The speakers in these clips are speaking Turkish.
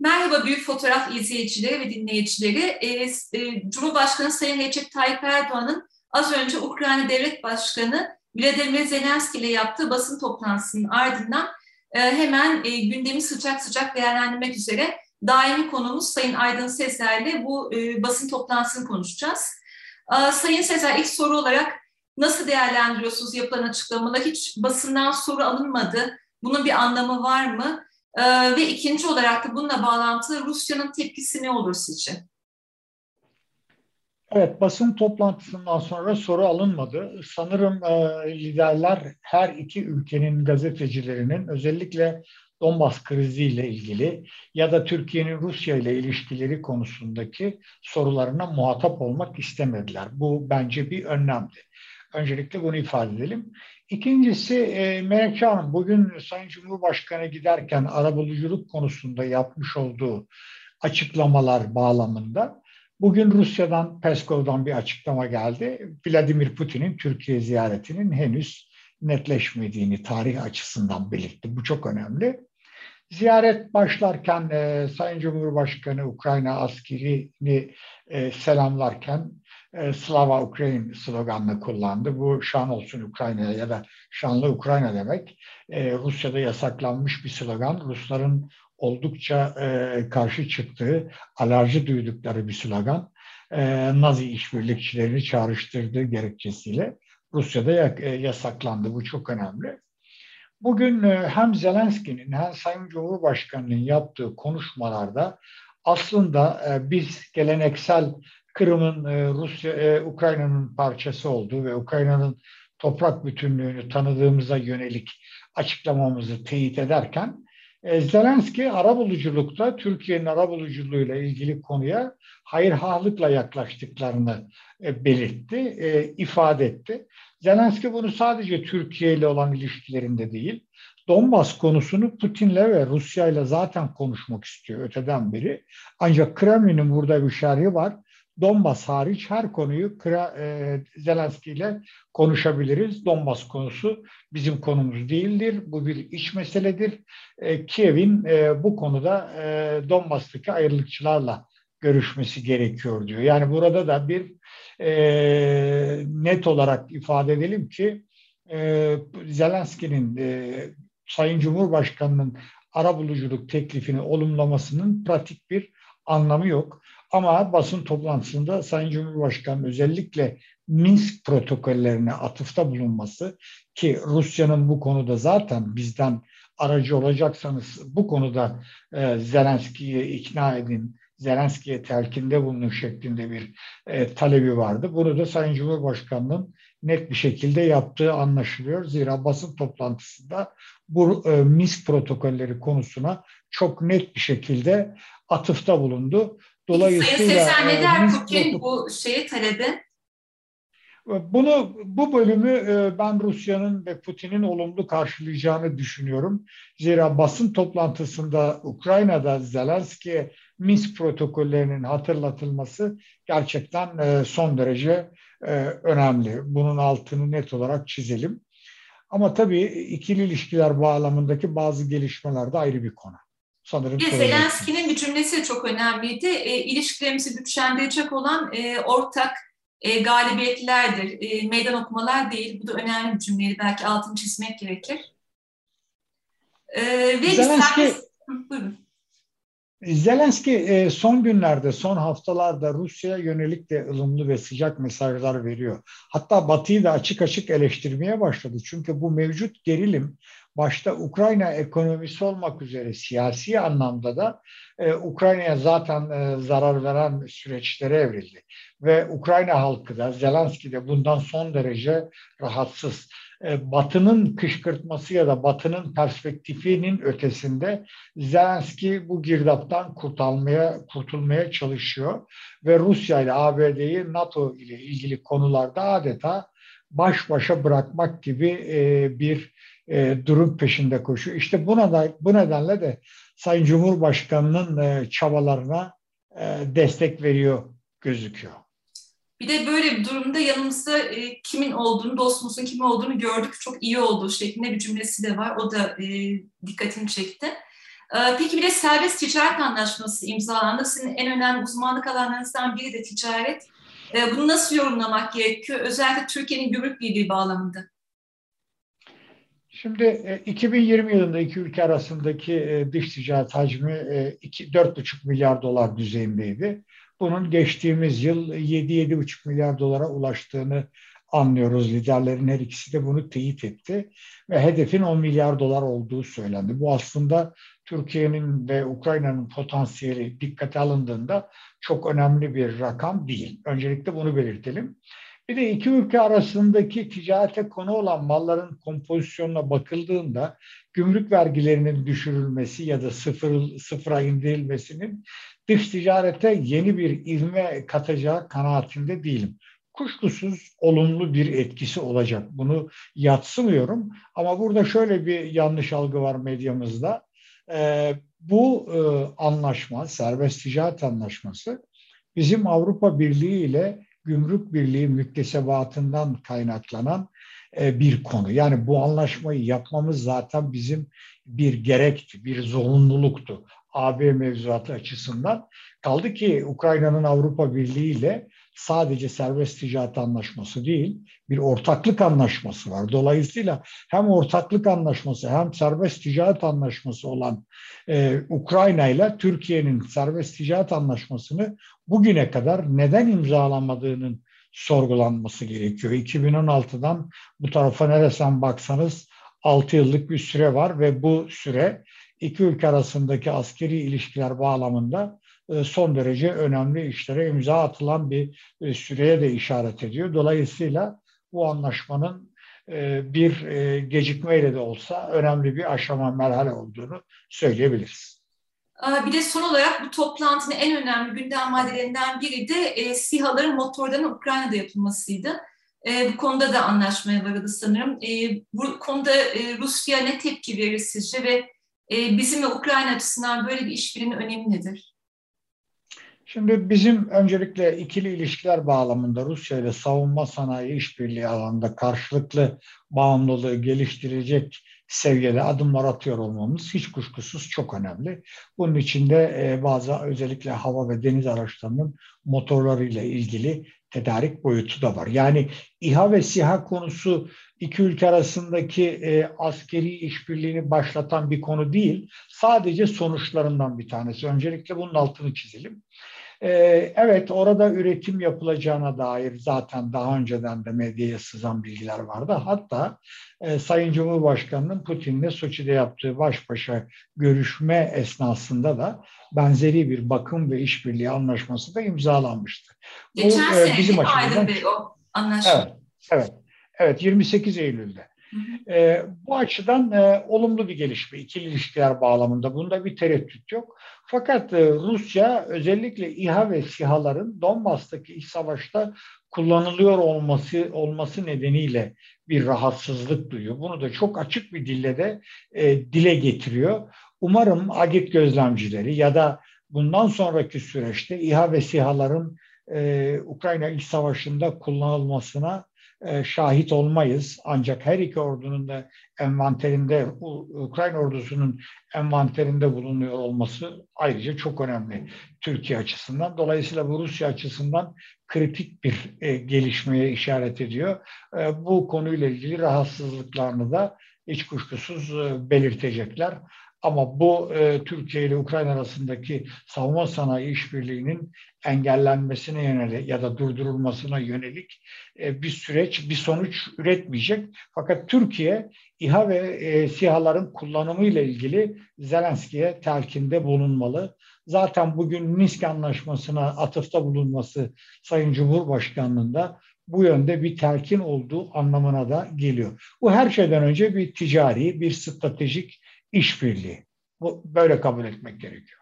Merhaba Büyük Fotoğraf izleyicileri ve dinleyicileri. E, e, Cumhurbaşkanı Sayın Recep Tayyip Erdoğan'ın az önce Ukrayna Devlet Başkanı Vladimir Zelenski ile yaptığı basın toplantısının ardından hemen e, gündemi sıcak sıcak değerlendirmek üzere daimi konumuz Sayın Aydın Sezer'le bu e, basın toplantısını konuşacağız. E, Sayın Sezer ilk soru olarak nasıl değerlendiriyorsunuz yapılan açıklamaları? Hiç basından soru alınmadı. Bunun bir anlamı var mı? E, ve ikinci olarak da bununla bağlantılı Rusya'nın tepkisi ne olur sizce? Evet, basın toplantısından sonra soru alınmadı. Sanırım e, liderler her iki ülkenin gazetecilerinin özellikle Donbas kriziyle ilgili ya da Türkiye'nin Rusya ile ilişkileri konusundaki sorularına muhatap olmak istemediler. Bu bence bir önlemdi. Öncelikle bunu ifade edelim. İkincisi e, Melekçe Hanım bugün Sayın Cumhurbaşkanı giderken arabuluculuk konusunda yapmış olduğu açıklamalar bağlamında bugün Rusya'dan Peskov'dan bir açıklama geldi. Vladimir Putin'in Türkiye ziyaretinin henüz netleşmediğini tarih açısından belirtti. Bu çok önemli. Ziyaret başlarken e, Sayın Cumhurbaşkanı Ukrayna askerini e, selamlarken e, Slava Ukrayn sloganını kullandı. Bu şan olsun Ukrayna'ya ya da şanlı Ukrayna demek. E, Rusya'da yasaklanmış bir slogan. Rusların oldukça e, karşı çıktığı, alerji duydukları bir slogan. E, Nazi işbirlikçilerini çağrıştırdığı gerekçesiyle Rusya'da e, yasaklandı. Bu çok önemli. Bugün e, hem Zelenski'nin hem Sayın Cumhurbaşkanı'nın yaptığı konuşmalarda aslında e, biz geleneksel Kırım'ın Rusya, Ukrayna'nın parçası olduğu ve Ukrayna'nın toprak bütünlüğünü tanıdığımıza yönelik açıklamamızı teyit ederken Zelenski arabuluculukta Türkiye'nin arabuluculuğuyla ilgili konuya hayırhalıkla yaklaştıklarını belirtti, ifade etti. Zelenski bunu sadece Türkiye ile olan ilişkilerinde değil, Donbas konusunu Putin'le ve Rusya ile zaten konuşmak istiyor öteden beri. Ancak Kremlin'in burada bir şerhi var. Donbas hariç her konuyu Kra, e, Zelenski ile konuşabiliriz. Donbas konusu bizim konumuz değildir. Bu bir iç meseledir. E, Kiev'in e, bu konuda e, Donbas'taki ayrılıkçılarla görüşmesi gerekiyor diyor. Yani burada da bir e, net olarak ifade edelim ki e, Zelenski'nin e, Sayın Cumhurbaşkanı'nın ara buluculuk teklifini olumlamasının pratik bir anlamı yok. Ama basın toplantısında Sayın Cumhurbaşkanı özellikle Minsk protokollerine atıfta bulunması ki Rusya'nın bu konuda zaten bizden aracı olacaksanız bu konuda e, Zelenski'yi ikna edin, Zelenski'ye telkinde bulunun şeklinde bir e, talebi vardı. Bunu da Sayın Cumhurbaşkanı'nın net bir şekilde yaptığı anlaşılıyor. Zira basın toplantısında bu e, MIS protokolleri konusuna çok net bir şekilde atıfta bulundu. Dolayısıyla Sayın Sezer der Putin bu şeyi talebi? Bunu bu bölümü e, ben Rusya'nın ve Putin'in olumlu karşılayacağını düşünüyorum. Zira basın toplantısında Ukrayna'da Zelenski'ye Minsk protokollerinin hatırlatılması gerçekten e, son derece e, önemli. Bunun altını net olarak çizelim. Ama tabii ikili ilişkiler bağlamındaki bazı gelişmeler de ayrı bir konu. Sanırım bir Zelenski'nin bir cümlesi çok önemliydi. E, ilişkilerimizi güçlendirecek olan e, ortak e, galibiyetlerdir, e, meydan okumalar değil. Bu da önemli bir cümleydi. Belki altını çizmek gerekir. E, ve Zelenski, istersen... buyurun. Zelenski e, son günlerde, son haftalarda Rusya'ya yönelik de ılımlı ve sıcak mesajlar veriyor. Hatta Batı'yı da açık açık eleştirmeye başladı. Çünkü bu mevcut gerilim başta Ukrayna ekonomisi olmak üzere siyasi anlamda da e, Ukrayna'ya zaten e, zarar veren süreçlere evrildi. Ve Ukrayna halkı da Zelenski de bundan son derece rahatsız. E, Batı'nın kışkırtması ya da Batı'nın perspektifinin ötesinde Zelenski bu girdaptan kurtulmaya kurtulmaya çalışıyor ve Rusya ile ABD'yi NATO ile ilgili konularda adeta baş başa bırakmak gibi e, bir e, durum peşinde koşuyor. İşte buna da bu nedenle de Sayın Cumhurbaşkanı'nın çabalarına destek veriyor gözüküyor. Bir de böyle bir durumda yanımızda e, kimin olduğunu, dostumuzun kim olduğunu gördük. Çok iyi olduğu şeklinde bir cümlesi de var. O da e, dikkatimi çekti. E, peki bir de serbest ticaret anlaşması imzalandı. Sizin en önemli uzmanlık alanlarınızdan biri de ticaret. E, bunu nasıl yorumlamak gerekiyor? Özellikle Türkiye'nin gümrük birliği bağlamında. Şimdi 2020 e, yılında iki ülke arasındaki e, dış ticaret hacmi 4,5 e, milyar dolar düzeyindeydi. Bunun geçtiğimiz yıl 7-7,5 milyar dolara ulaştığını anlıyoruz. Liderlerin her ikisi de bunu teyit etti ve hedefin 10 milyar dolar olduğu söylendi. Bu aslında Türkiye'nin ve Ukrayna'nın potansiyeli dikkate alındığında çok önemli bir rakam değil. Öncelikle bunu belirtelim. Bir de iki ülke arasındaki ticarete konu olan malların kompozisyonuna bakıldığında gümrük vergilerinin düşürülmesi ya da sıfır, sıfıra indirilmesinin dış ticarete yeni bir ivme katacağı kanaatinde değilim. Kuşkusuz olumlu bir etkisi olacak. Bunu yatsımıyorum ama burada şöyle bir yanlış algı var medyamızda. Ee, bu e, anlaşma, serbest ticaret anlaşması bizim Avrupa Birliği ile Gümrük Birliği müktesebatından kaynaklanan e, bir konu. Yani bu anlaşmayı yapmamız zaten bizim bir gerekti, bir zorunluluktu. AB mevzuatı açısından. Kaldı ki Ukrayna'nın Avrupa Birliği ile sadece serbest ticaret anlaşması değil, bir ortaklık anlaşması var. Dolayısıyla hem ortaklık anlaşması hem serbest ticaret anlaşması olan e, Ukrayna ile Türkiye'nin serbest ticaret anlaşmasını bugüne kadar neden imzalamadığının sorgulanması gerekiyor. 2016'dan bu tarafa neresen baksanız 6 yıllık bir süre var ve bu süre iki ülke arasındaki askeri ilişkiler bağlamında son derece önemli işlere imza atılan bir e, süreye de işaret ediyor. Dolayısıyla bu anlaşmanın e, bir gecikmeyle de olsa önemli bir aşama, merhale olduğunu söyleyebiliriz. Bir de son olarak bu toplantının en önemli gündem maddelerinden biri de SİHA'ların motorlarının Ukrayna'da yapılmasıydı. bu konuda da anlaşmaya varıldı sanırım. bu konuda Rusya ne tepki verir sizce ve bizim ve Ukrayna açısından böyle bir işbirliğinin önemi nedir? Şimdi bizim öncelikle ikili ilişkiler bağlamında Rusya ile savunma sanayi işbirliği alanında karşılıklı bağımlılığı geliştirecek seviyede adımlar atıyor olmamız hiç kuşkusuz çok önemli. Bunun içinde e, bazı özellikle hava ve deniz araçlarının motorlarıyla ilgili tedarik boyutu da var. Yani İHA ve SİHA konusu iki ülke arasındaki e, askeri işbirliğini başlatan bir konu değil. Sadece sonuçlarından bir tanesi. Öncelikle bunun altını çizelim. Ee, evet orada üretim yapılacağına dair zaten daha önceden de medyaya sızan bilgiler vardı. Hatta e, Sayın Cumhurbaşkanı'nın Putin'le Soçi'de yaptığı baş başa görüşme esnasında da benzeri bir bakım ve işbirliği anlaşması da imzalanmıştı. Geçen Bu, e, sene bizim açımızdan... Bey o anlaşma. Evet, evet, evet 28 Eylül'de. E, bu açıdan e, olumlu bir gelişme ikili ilişkiler bağlamında. Bunda bir tereddüt yok. Fakat e, Rusya özellikle İHA ve SİHA'ların Donbas'taki iç savaşta kullanılıyor olması olması nedeniyle bir rahatsızlık duyuyor. Bunu da çok açık bir dille de e, dile getiriyor. Umarım agit gözlemcileri ya da bundan sonraki süreçte İHA ve SİHA'ların e, Ukrayna iç savaşında kullanılmasına şahit olmayız. Ancak her iki ordunun da envanterinde, Ukrayna ordusunun envanterinde bulunuyor olması ayrıca çok önemli Türkiye açısından. Dolayısıyla bu Rusya açısından kritik bir e, gelişmeye işaret ediyor. E, bu konuyla ilgili rahatsızlıklarını da hiç kuşkusuz belirtecekler. Ama bu e, Türkiye ile Ukrayna arasındaki savunma sanayi işbirliğinin engellenmesine yönelik ya da durdurulmasına yönelik e, bir süreç, bir sonuç üretmeyecek. Fakat Türkiye İHA ve e, SİHA'ların kullanımı ile ilgili Zelenski'ye telkinde bulunmalı. Zaten bugün Minsk Anlaşması'na atıfta bulunması Sayın Cumhurbaşkanlığında bu yönde bir telkin olduğu anlamına da geliyor. Bu her şeyden önce bir ticari, bir stratejik işbirliği. Bu böyle kabul etmek gerekiyor.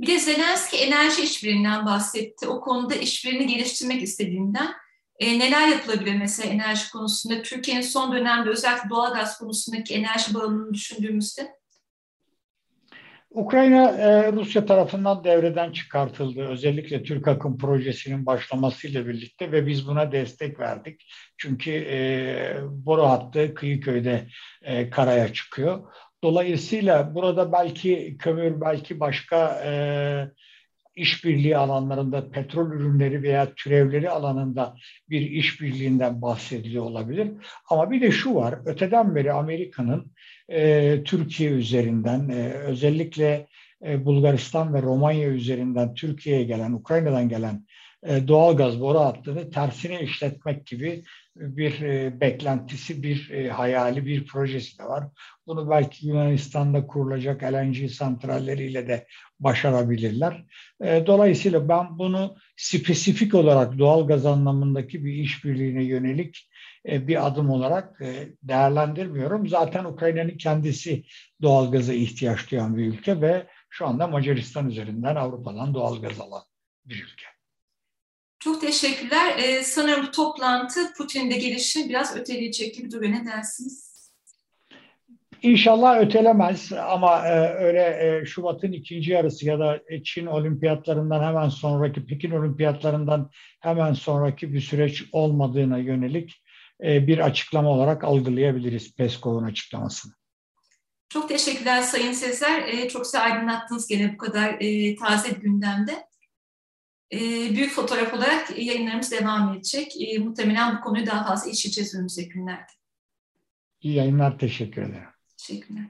Bir de Zelenski enerji işbirliğinden bahsetti. O konuda işbirliğini geliştirmek istediğinden. E, neler yapılabilir mesela enerji konusunda? Türkiye'nin son dönemde özellikle doğalgaz konusundaki enerji bağımlılığını düşündüğümüzde? Ukrayna e, Rusya tarafından devreden çıkartıldı. Özellikle Türk Akım projesinin başlamasıyla birlikte ve biz buna destek verdik. Çünkü e, boru hattı Kıyıköy'de e, karaya çıkıyor. Dolayısıyla burada belki kömür, belki başka e, işbirliği alanlarında petrol ürünleri veya türevleri alanında bir işbirliğinden bahsediliyor olabilir. Ama bir de şu var, öteden beri Amerika'nın e, Türkiye üzerinden e, özellikle e, Bulgaristan ve Romanya üzerinden Türkiye'ye gelen, Ukrayna'dan gelen doğal gaz boru hattını tersine işletmek gibi bir e, beklentisi, bir e, hayali, bir projesi de var. Bunu belki Yunanistan'da kurulacak LNG santralleriyle de başarabilirler. dolayısıyla ben bunu spesifik olarak doğal gaz anlamındaki bir işbirliğine yönelik bir adım olarak değerlendirmiyorum. Zaten Ukrayna'nın kendisi doğal gaza ihtiyaç duyan bir ülke ve şu anda Macaristan üzerinden Avrupa'dan doğal gaz alan bir ülke. Çok teşekkürler. Ee, sanırım bu toplantı Putin'in de gelişini biraz öteleyecek gibi duruyor. Ne dersiniz? İnşallah ötelemez ama e, öyle e, Şubat'ın ikinci yarısı ya da Çin olimpiyatlarından hemen sonraki, Pekin olimpiyatlarından hemen sonraki bir süreç olmadığına yönelik e, bir açıklama olarak algılayabiliriz Peskov'un açıklamasını. Çok teşekkürler Sayın Sezer. E, çok güzel aydınlattınız gene bu kadar e, taze gündemde. E, büyük fotoğraf olarak yayınlarımız devam edecek. E, muhtemelen bu konuyu daha fazla işleyeceğiz önümüzdeki günlerde. İyi yayınlar, teşekkür ederim. Teşekkürler.